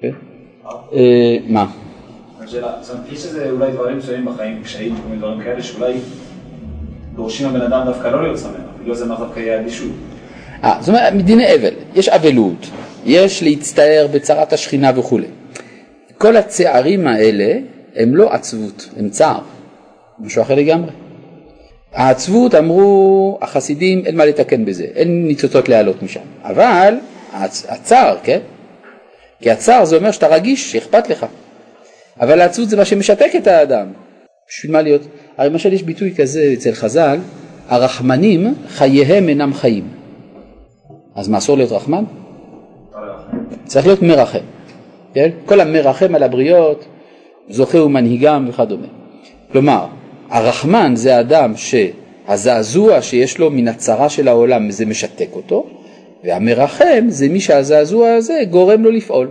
כן. אה, מה? יש איזה אולי דברים מסוימים בחיים, קשיים, כל מיני דברים כאלה, שאולי דורשים מהבן אדם דווקא לא להיות שמח, לא זה מה דווקא יהיה אדישות. אה, זאת אומרת, מדיני אבל, יש אבלות, יש להצטער בצרת השכינה וכולי. כל הצערים האלה הם לא עצבות, הם צער, משהו אחר לגמרי. העצבות אמרו החסידים אין מה לתקן בזה, אין ניצוצות להעלות משם, אבל הצ- הצער, כן? כי הצער זה אומר שאתה רגיש, שאכפת לך, אבל העצבות זה מה שמשתק את האדם, בשביל מה להיות? הרי למשל יש ביטוי כזה אצל חז"ל, הרחמנים חייהם אינם חיים. אז מה אסור להיות רחמן? צריך להיות מרחם, כן? כל המרחם על הבריות, זוכה ומנהיגם וכדומה. כלומר, הרחמן זה אדם שהזעזוע שיש לו מן הצרה של העולם זה משתק אותו, והמרחם זה מי שהזעזוע הזה גורם לו לפעול.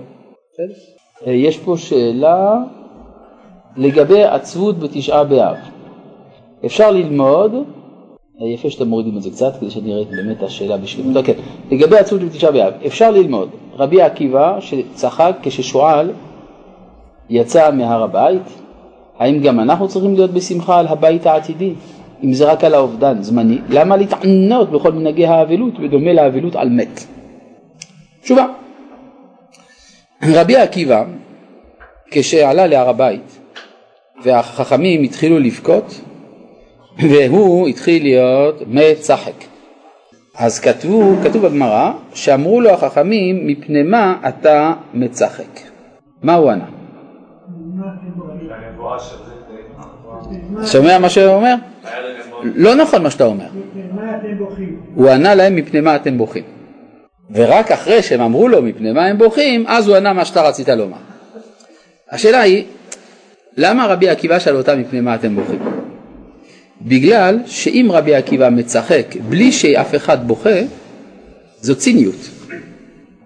אה, יש פה שאלה לגבי עצבות בתשעה באב. אפשר ללמוד אה, יפה שאתם מורידים את זה קצת כדי שאני אראה באמת השאלה בשלמות. כן, לגבי עצות בתשעה באב, אפשר ללמוד. רבי עקיבא שצחק כששועל יצא מהר הבית, האם גם אנחנו צריכים להיות בשמחה על הבית העתידי? אם זה רק על האובדן זמני, למה להתענות בכל מנהגי האבלות בדומה לאבלות על מת? תשובה, רבי עקיבא כשעלה להר הבית והחכמים התחילו לבכות והוא התחיל להיות מצחק. אז כתבו, כתוב בגמרא, שאמרו לו החכמים, מפני מה אתה מצחק? מה הוא ענה? שומע מה שהוא אומר? לא נכון מה שאתה אומר. הוא ענה להם מפני מה אתם בוכים. ורק אחרי שהם אמרו לו מפני מה הם בוכים, אז הוא ענה מה שאתה רצית לומר. השאלה היא, למה רבי עקיבא שאל אותם מפני מה אתם בוכים? בגלל שאם רבי עקיבא מצחק בלי שאף אחד בוכה, זו ציניות.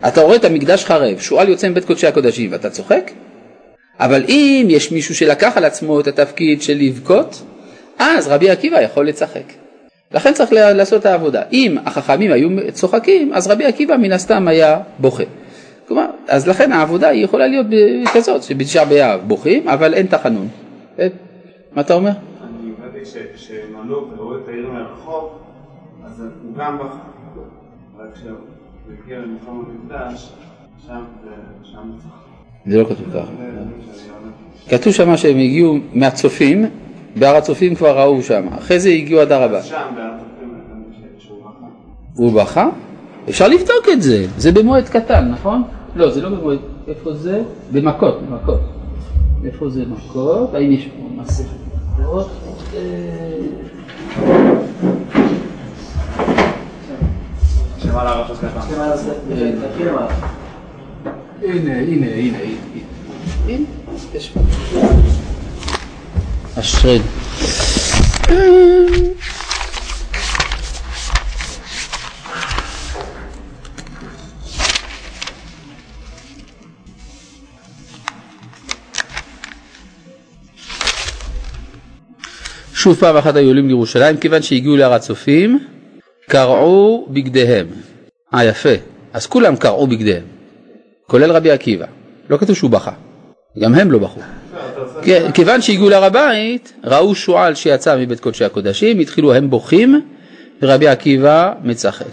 אתה רואה את המקדש חרב, שועל יוצא מבית קודשי הקודשים ואתה צוחק? אבל אם יש מישהו שלקח על עצמו את התפקיד של לבכות, אז רבי עקיבא יכול לצחק. לכן צריך לעשות את העבודה. אם החכמים היו צוחקים, אז רבי עקיבא מן הסתם היה בוכה. כלומר, אז לכן העבודה היא יכולה להיות כזאת, שבתשעה באב בוכים, אבל אין תחנון. כן? מה אתה אומר? אני הבנתי כשמלוק ורואה את העיר מרחוק, אז הוא גם בכה. רק כשהוא הגיע למקום המקדש, שם זה- שם. זה לא כתוב ככה. כתוב שם שהם הגיעו מהצופים, בהר הצופים כבר ראו שם, אחרי זה הגיעו עד הר הבא. הוא בכה? אפשר לבדוק את זה, זה במועד קטן, נכון? לא, זה לא במועד, איפה זה? במכות, במכות. איפה זה מכות? האם יש פה מסכת מכות? אה, שמה ככה. הנה, הנה, הנה, הנה, הנה, יש פה. אשרינו. שוב פעם אחת היו עולים לירושלים, כיוון שהגיעו להר הצופים, קרעו בגדיהם. אה, יפה. אז כולם קרעו בגדיהם, כולל רבי עקיבא. לא כתוב שהוא בכה, גם הם לא בכו. כיוון שהגיעו להר הבית, ראו שועל שיצא מבית קודשי הקודשים, התחילו הם בוכים, ורבי עקיבא מצחק.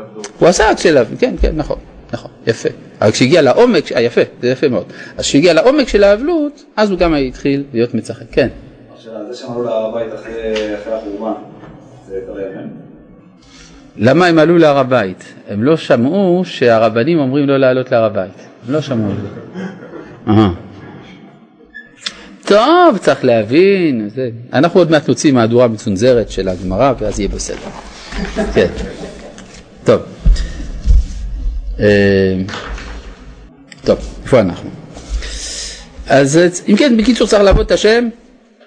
עבדות. הוא עשה אקט של אבלות, כן, כן, נכון, נכון, יפה. אבל כשהגיע לעומק, אה, יפה, זה יפה מאוד. אז כשהגיע לעומק של האבלות, אז הוא גם התחיל להיות מצחק, כן. זה עלו להר הבית אחרי החורבן, זה קרה ימים? למה הם עלו להר הבית? הם לא שמעו שהרבנים אומרים לא לעלות להר הבית. הם לא שמעו את זה. טוב, צריך להבין. זה. אנחנו עוד מעט נוציא מהדורה מצונזרת של הגמרא ואז יהיה בסדר. כן. טוב. אה, טוב, איפה אנחנו? אז אם כן, בקיצור צריך לעבוד את השם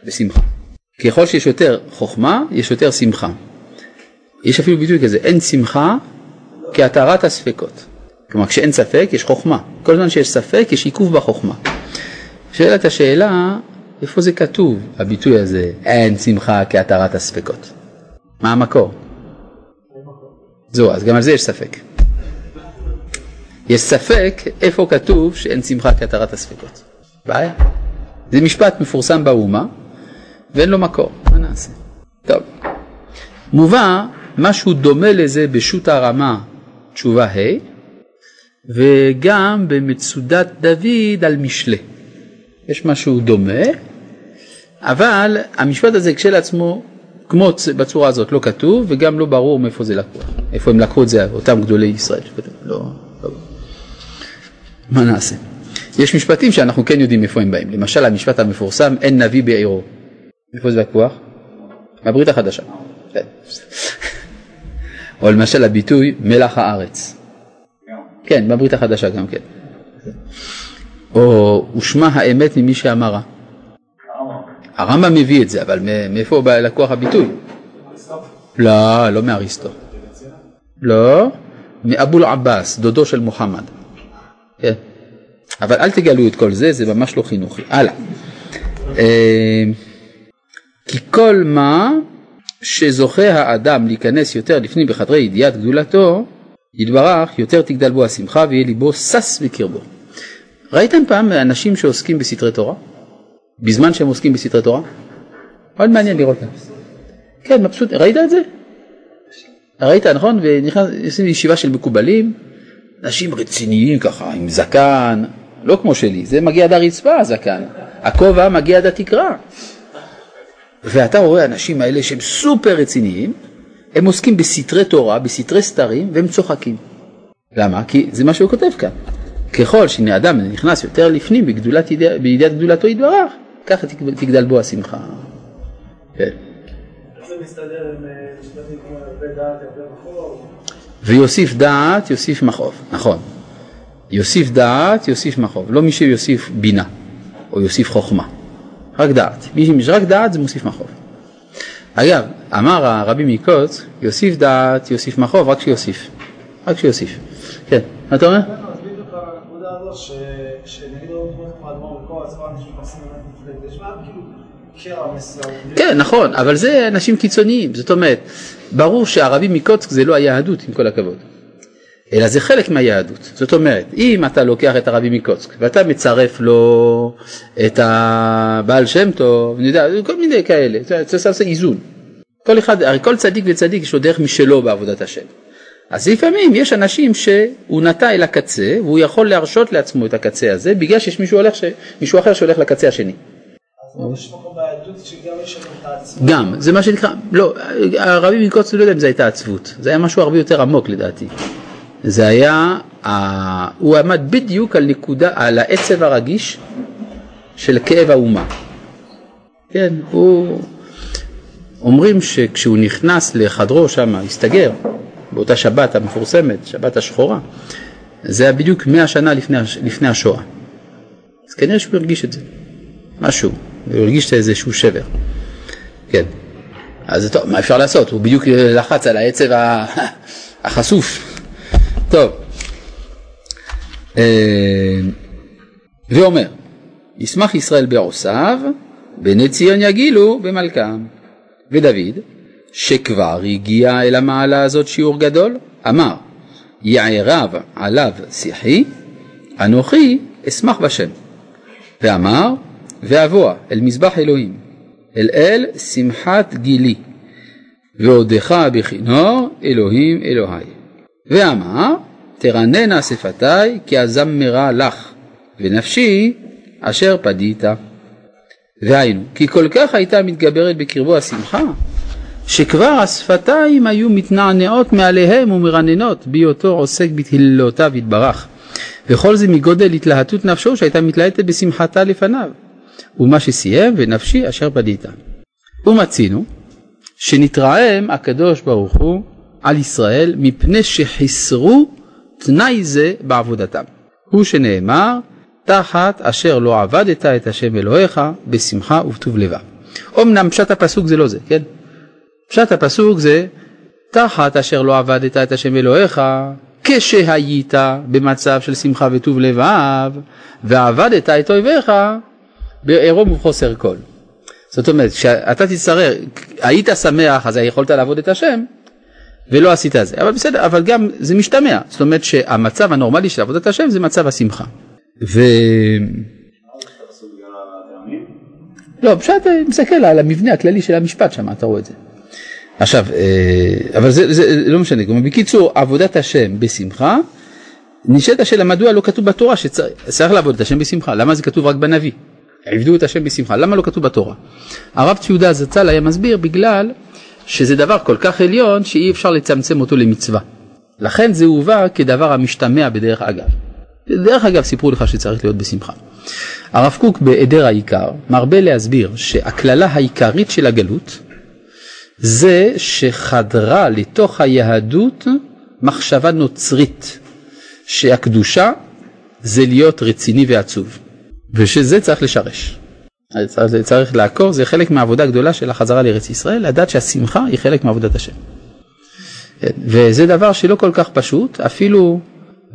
בשמחה. ככל שיש יותר חוכמה, יש יותר שמחה. יש אפילו ביטוי כזה, אין שמחה כהתרת הספקות. כלומר, כשאין ספק, יש חוכמה. כל זמן שיש ספק, יש עיכוב בחוכמה. שאלת השאלה, איפה זה כתוב, הביטוי הזה, אין שמחה כהתרת הספקות? מה המקור? זהו, אז גם על זה יש ספק. יש ספק איפה כתוב שאין שמחה כהתרת הספקות. בעיה. זה משפט מפורסם באומה, ואין לו מקור, מה נעשה? טוב. מובא משהו דומה לזה בשו"ת הרמה תשובה ה' וגם במצודת דוד על משלי. יש משהו דומה, אבל המשפט הזה כשלעצמו, כמו בצורה הזאת, לא כתוב וגם לא ברור מאיפה זה לקוח. איפה הם לקחו את זה, אותם גדולי ישראל. לא, לא. מה נעשה? יש משפטים שאנחנו כן יודעים מאיפה הם באים. למשל המשפט המפורסם, אין נביא בעירו. מאיפה זה לקוח? מהברית החדשה. או למשל הביטוי מלח הארץ. כן, בברית החדשה גם כן. או הושמע האמת ממי שאמרה. הרמב"ם מביא את זה, אבל מאיפה בא לקוח הביטוי? לא, לא מאריסטו. לא, מאבול עבאס, דודו של מוחמד. כן. אבל אל תגלו את כל זה, זה ממש לא חינוכי. הלאה. אה, כי כל מה שזוכה האדם להיכנס יותר לפנים בחדרי ידיעת גדולתו, יתברך, יותר תגדל בו השמחה ויהיה ליבו שש בקרבו. ראיתם פעם אנשים שעוסקים בסתרי תורה? בזמן שהם עוסקים בסתרי תורה? מאוד מעניין לראות. כן, מבסוט, ראית את זה? ראית, נכון? ונכנס לישיבה של מקובלים, אנשים רציניים ככה, עם זקן, לא כמו שלי, זה מגיע עד הרצפה הזקן, הכובע מגיע עד התקרה. ואתה רואה אנשים האלה שהם סופר רציניים, הם עוסקים בסתרי תורה, בסתרי סתרים, והם צוחקים. למה? כי זה מה שהוא כותב כאן. ככל שהנה אדם נכנס יותר לפנים בגדולת ידיע- בידיעת גדולתו יתברך, ככה תגדל- בו השמחה. כן. איך זה מסתדר עם משפטים כמו הרבה דעת, הרבה מחור? ויוסיף דעת, יוסיף מכאוב. נכון. יוסיף דעת, יוסיף מכאוב. לא מי שיוסיף בינה, או יוסיף חוכמה. רק דעת. מי שיש רק דעת זה מוסיף מכאוב. אגב, אמר הרבי מקוץ, יוסיף דעת, יוסיף מכאוב, רק שיוסיף. רק שיוסיף. כן, מה אתה אומר? אז בדיוק הנקודה הזו, ש- שנגיד לא כמו האדמו"ר בכל עצמם, שנכנסים באמת לפני, יש מה כאילו קרע מסוים. כן, נכון, אבל זה אנשים קיצוניים. זאת אומרת, ברור שהרבי מקוצק זה לא היהדות, עם כל הכבוד. אלא זה חלק מהיהדות. זאת אומרת, אם אתה לוקח את הרבי מקוצק ואתה מצרף לו את הבעל שם טוב, אני יודע, כל מיני כאלה, צריך לעשות איזון. כל אחד, הרי כל צדיק וצדיק יש לו דרך משלו בעבודת השם. אז לפעמים יש אנשים שהוא נטע אל הקצה והוא יכול להרשות לעצמו את הקצה הזה בגלל שיש מישהו, הולך ש... מישהו אחר שהולך לקצה השני. גם, זה מה שנקרא, לא, הרבי מקוצק לא יודע אם זו הייתה עצבות, זה היה משהו הרבה יותר עמוק לדעתי. זה היה, ה- הוא עמד בדיוק על נקודה, על העצב הרגיש של כאב האומה. כן, הוא, אומרים שכשהוא נכנס לחדרו שם, הסתגר, באותה שבת המפורסמת, שבת השחורה, זה היה בדיוק מאה שנה לפני, לפני השואה. אז כנראה שהוא הרגיש את זה, משהו, הוא הרגיש איזשהו שבר. כן. אז טוב, מה אפשר לעשות? הוא בדיוק לחץ על העצב החשוף. טוב. אה, ואומר, ישמח ישראל בעושיו, בני ציון יגילו במלכם. ודוד, שכבר הגיע אל המעלה הזאת שיעור גדול, אמר, יערב עליו שיחי, אנוכי אשמח בשם. ואמר, ואבוא אל מזבח אלוהים, אל אל שמחת גילי, ועודך בכינור אלוהים אלוהי. ואמר, תרננה שפתי כי אזמרה לך, ונפשי אשר פדית. והיינו, כי כל כך הייתה מתגברת בקרבו השמחה, שכבר השפתיים היו מתנענעות מעליהם ומרננות בהיותו עוסק בתהילותיו יתברך. וכל זה מגודל התלהטות נפשו שהייתה מתלהטת בשמחתה לפניו. ומה שסיים ונפשי אשר פדית. ומצינו שנתרעם הקדוש ברוך הוא על ישראל מפני שחיסרו תנאי זה בעבודתם. הוא שנאמר תחת אשר לא עבדת את השם אלוהיך בשמחה ובטוב לבב. אמנם פשט הפסוק זה לא זה, כן? פשט הפסוק זה תחת אשר לא עבדת את השם אלוהיך כשהיית במצב של שמחה וטוב לבב ועבדת את אויביך בעירום ובחוסר כל. זאת אומרת, כשאתה תצטרך, היית שמח אז יכולת לעבוד את השם ולא עשית זה, אבל בסדר, אבל גם זה משתמע, זאת אומרת שהמצב הנורמלי של עבודת השם זה מצב השמחה. ו... לא, פשוט מסתכל על המבנה הכללי של המשפט שם, אתה רואה את זה. עכשיו, אה, אבל זה, זה לא משנה, כלומר, בקיצור, עבודת השם בשמחה, נשאלת השאלה מדוע לא כתוב בתורה שצריך לעבוד את השם בשמחה, למה זה כתוב רק בנביא? עבדו את השם בשמחה, למה לא כתוב בתורה? הרב ציודה זצ"ל היה מסביר בגלל שזה דבר כל כך עליון שאי אפשר לצמצם אותו למצווה. לכן זה הובא כדבר המשתמע בדרך אגב. דרך אגב סיפרו לך שצריך להיות בשמחה. הרב קוק בהיעדר העיקר מרבה להסביר שהקללה העיקרית של הגלות זה שחדרה לתוך היהדות מחשבה נוצרית שהקדושה זה להיות רציני ועצוב ושזה צריך לשרש. צריך, לעקור, זה חלק מהעבודה הגדולה של החזרה לארץ ישראל, לדעת שהשמחה היא חלק מעבודת השם. וזה דבר שלא כל כך פשוט, אפילו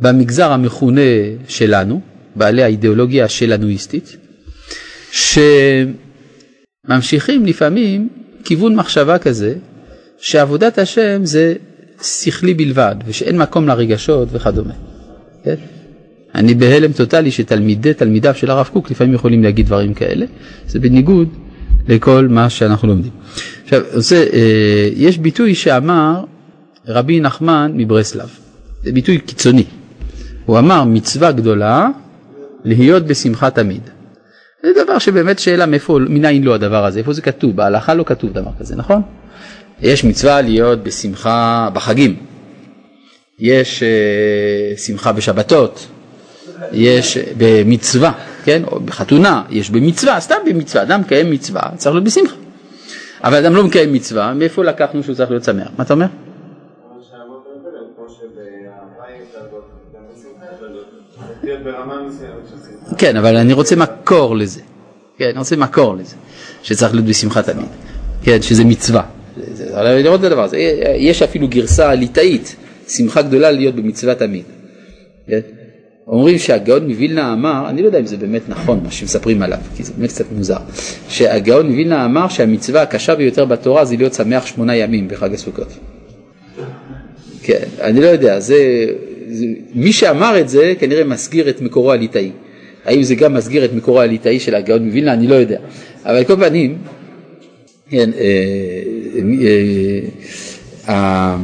במגזר המכונה שלנו, בעלי האידיאולוגיה השלנואיסטית, שממשיכים לפעמים כיוון מחשבה כזה, שעבודת השם זה שכלי בלבד, ושאין מקום לרגשות וכדומה. כן? אני בהלם טוטאלי שתלמידי תלמידיו של הרב קוק לפעמים יכולים להגיד דברים כאלה, זה בניגוד לכל מה שאנחנו לומדים. עכשיו, זה, אה, יש ביטוי שאמר רבי נחמן מברסלב, זה ביטוי קיצוני. הוא אמר מצווה גדולה להיות בשמחה תמיד. זה דבר שבאמת שאלה מאיפה, מניין לא הדבר הזה, איפה זה כתוב, בהלכה לא כתוב דבר כזה, נכון? יש מצווה להיות בשמחה בחגים, יש uh, שמחה בשבתות, יש במצווה, כן, או בחתונה, יש במצווה, סתם במצווה, אדם מקיים מצווה, צריך להיות בשמחה. אבל אדם לא מקיים מצווה, מאיפה לקחנו שהוא צריך להיות שמח? מה אתה אומר? כן, אבל אני רוצה מקור לזה. כן, אני רוצה מקור לזה, שצריך להיות בשמחה תמיד. כן, שזה מצווה. לראות את הדבר הזה. יש אפילו גרסה ליטאית, שמחה גדולה להיות במצווה תמיד. כן? אומרים שהגאון מווילנה אמר, אני לא יודע אם זה באמת נכון מה שמספרים עליו, כי זה באמת קצת מוזר, שהגאון מווילנה אמר שהמצווה הקשה ביותר בתורה זה להיות שמח שמונה ימים בחג הסוכות. כן, אני לא יודע, זה, זה, מי שאמר את זה כנראה מסגיר את מקורו הליטאי. האם זה גם מסגיר את מקורו הליטאי של הגאון מווילנה, אני לא יודע. אבל כל פנים, כן, אה, אה,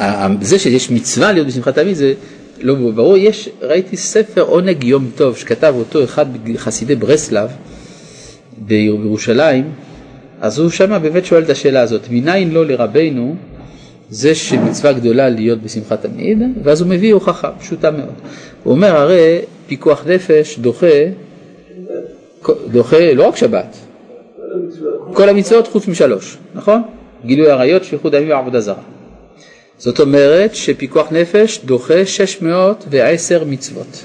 אה, זה שיש מצווה להיות בשמחת תמיד זה לא ברור, יש, ראיתי ספר עונג יום טוב שכתב אותו אחד חסידי ברסלב בירושלים, אז הוא שמה באמת שואל את השאלה הזאת, מניין לא לרבנו זה שמצווה גדולה להיות בשמחת תמיד, ואז הוא מביא הוכחה פשוטה מאוד. הוא אומר הרי פיקוח נפש דוחה, דוחה לא רק שבת, כל המצוות חוץ משלוש, נכון? גילוי עריות, שפיכות דמים ועבודה זרה. זאת אומרת שפיקוח נפש דוחה 610 מצוות.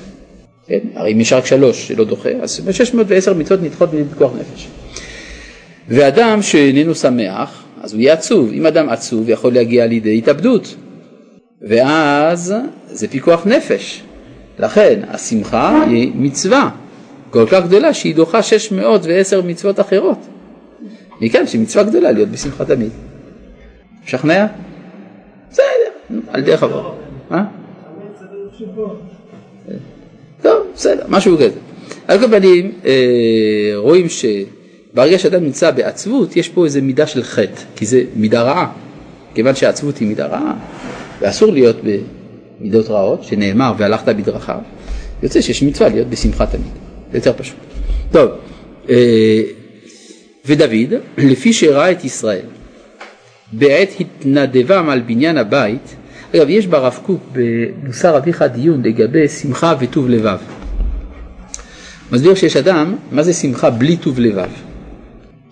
כן? הרי אם יש רק שלוש שלא דוחה, אז 610 מצוות נדחות בפיקוח נפש. ואדם שאיננו שמח, אז הוא יהיה עצוב. אם אדם עצוב יכול להגיע לידי התאבדות, ואז זה פיקוח נפש. לכן השמחה היא מצווה כל כך גדולה שהיא דוחה 610 מצוות אחרות. מכאן שמצווה גדולה להיות בשמחה תמיד. משכנע? בסדר, על דרך עבור. אה? טוב, בסדר, משהו כזה. על כל פנים, אה, רואים שברגע שאדם נמצא בעצבות, יש פה איזה מידה של חטא, כי זה מידה רעה. כיוון שהעצבות היא מידה רעה, ואסור להיות במידות רעות, שנאמר והלכת בדרכיו, יוצא שיש מצווה להיות בשמחה תמיד, זה יותר פשוט. טוב, אה, ודוד, לפי שראה את ישראל, בעת התנדבם על בניין הבית, אגב, יש ברב קוק במוסר אביך דיון לגבי שמחה וטוב לבב. מסביר שיש אדם, מה זה שמחה בלי טוב לבב?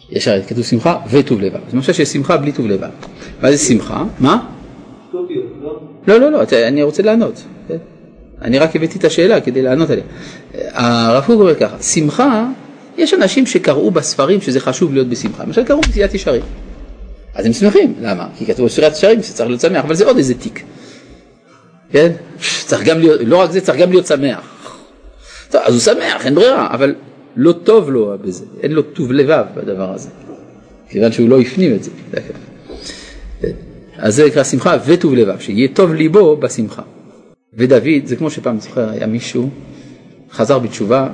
יש הרי כתוב שמחה וטוב לבב. זה משהו שיש שמחה בלי טוב לבב. מה זה שמחה? מה? לא, לא, לא, אני רוצה לענות. אני רק הבאתי את השאלה כדי לענות עליה. הרב קוק אומר ככה, שמחה, יש אנשים שקראו בספרים שזה חשוב להיות בשמחה. למשל קראו בסיעת ישרים. אז הם שמחים, למה? כי כתוב בסיעת ישרים שצריך להיות שמח, אבל זה עוד איזה תיק. כן? צריך גם להיות, לא רק זה, צריך גם להיות שמח. טוב, אז הוא שמח, אין ברירה, אבל לא טוב לו בזה, אין לו טוב לבב בדבר הזה, כיוון שהוא לא הפנים את זה. אז זה נקרא שמחה וטוב לבב, שיהיה טוב ליבו בשמחה. ודוד, זה כמו שפעם זוכר, היה מישהו, חזר בתשובה,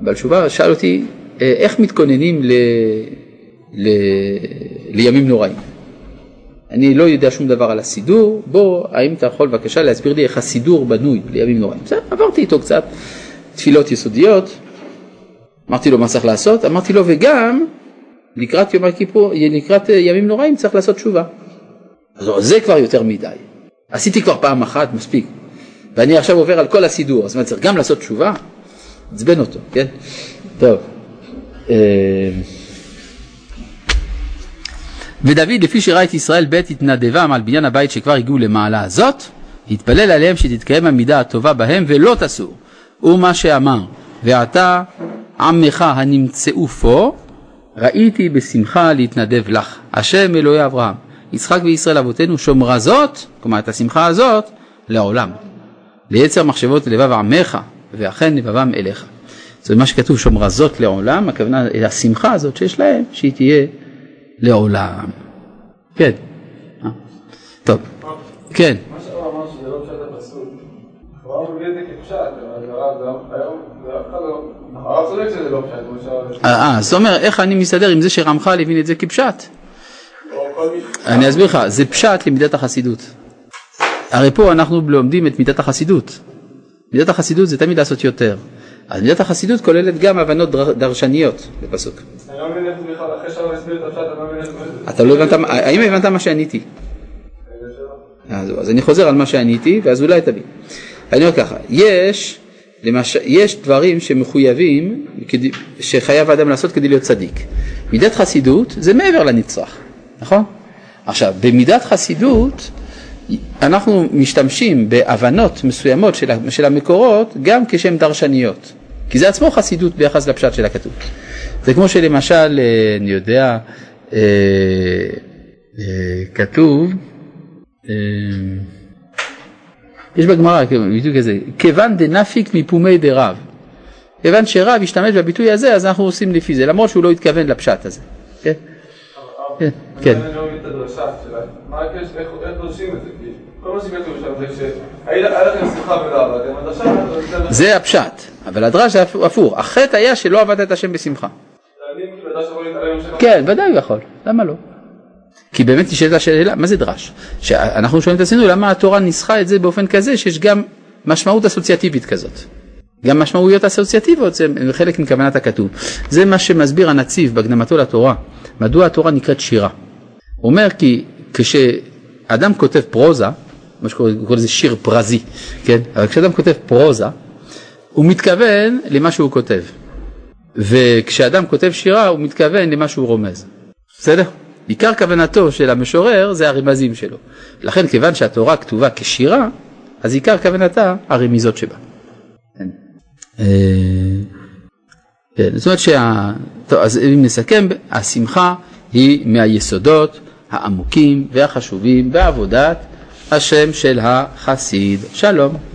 בעל תשובה, שאל אותי, אה, איך מתכוננים ל... ל... לימים נוראים? אני לא יודע שום דבר על הסידור, בוא, האם אתה יכול בבקשה להסביר לי איך הסידור בנוי לימים נוראים? בסדר, עברתי איתו קצת תפילות יסודיות, אמרתי לו מה צריך לעשות, אמרתי לו וגם לקראת יום הכיפור, לקראת ימים נוראים צריך לעשות תשובה. אז זה כבר יותר מדי. עשיתי כבר פעם אחת, מספיק. ואני עכשיו עובר על כל הסידור, אז מה צריך גם לעשות תשובה? עצבן אותו, כן? טוב. ודוד לפי שראה את ישראל ב' התנדבם על בניין הבית שכבר הגיעו למעלה הזאת, התפלל עליהם שתתקיים המידה הטובה בהם ולא תסור. ומה שאמר, ועתה עמך הנמצאו פה, ראיתי בשמחה להתנדב לך, השם אלוהי אברהם, יצחק וישראל אבותינו, שומרה זאת, כלומר את השמחה הזאת, לעולם. ליצר מחשבות לבב עמך, ואכן לבבם אליך. זה מה שכתוב שומרה זאת לעולם, הכוונה השמחה הזאת שיש להם, שהיא תהיה לעולם. כן. אה? טוב. כן. מה שהוא אמר שזה לא פשט הפסוק, הוא מביא את זה כפשט, אבל היום אף אחד לא... הרב צודק שזה לא פשט, אה, זאת אומרת, איך אני מסתדר עם זה שרמח"ל הבין את זה כפשט? אני אסביר לך, זה פשט למידת החסידות. הרי פה אנחנו לומדים את מידת החסידות. מידת החסידות זה תמיד לעשות יותר. אז מידת החסידות כוללת גם הבנות דרשניות בפסוק. אני לא לא. אתה לא הבנת, האם הבנת מה שעניתי? אז אני חוזר על מה שעניתי, ואז אולי תבין. אני אומר ככה, יש, למש... יש דברים שמחויבים, כדי, שחייב האדם לעשות כדי להיות צדיק. מידת חסידות זה מעבר לנצרך, נכון? עכשיו, במידת חסידות אנחנו משתמשים בהבנות מסוימות של, של המקורות גם כשהן דרשניות, כי זה עצמו חסידות ביחס לפשט של הכתוב. זה כמו שלמשל, אה, אני יודע, אה, אה, כתוב, יש בגמרא ביטוי כזה, כיוון דנפיק מפומי דרב. כיוון שרב השתמש בביטוי הזה, אז אנחנו עושים לפי זה, למרות שהוא לא התכוון לפשט הזה. כן? כן. כן. זה הפשט, אבל הדרש זה הפוך. החטא היה שלא עבדת את השם בשמחה. כן, ודאי הוא יכול, למה לא? כי באמת נשאלת השאלה, מה זה דרש? שאנחנו שואלים את עצמנו למה התורה ניסחה את זה באופן כזה שיש גם משמעות אסוציאטיבית כזאת. גם משמעויות אסוציאטיביות זה חלק מכוונת הכתוב. זה מה שמסביר הנציב בהקדמתו לתורה, מדוע התורה נקראת שירה. הוא אומר כי כשאדם כותב פרוזה, מה שקוראים לזה שיר פרזי, כן? אבל כשאדם כותב פרוזה, הוא מתכוון למה שהוא כותב. וכשאדם כותב שירה הוא מתכוון למה שהוא רומז. בסדר? עיקר כוונתו של המשורר זה הרמזים שלו. לכן כיוון שהתורה כתובה כשירה, אז עיקר כוונתה הרמיזות שבה. כן. אה, כן, זאת אומרת שה... טוב, אז אם נסכם, השמחה היא מהיסודות העמוקים והחשובים בעבודת השם של החסיד. שלום.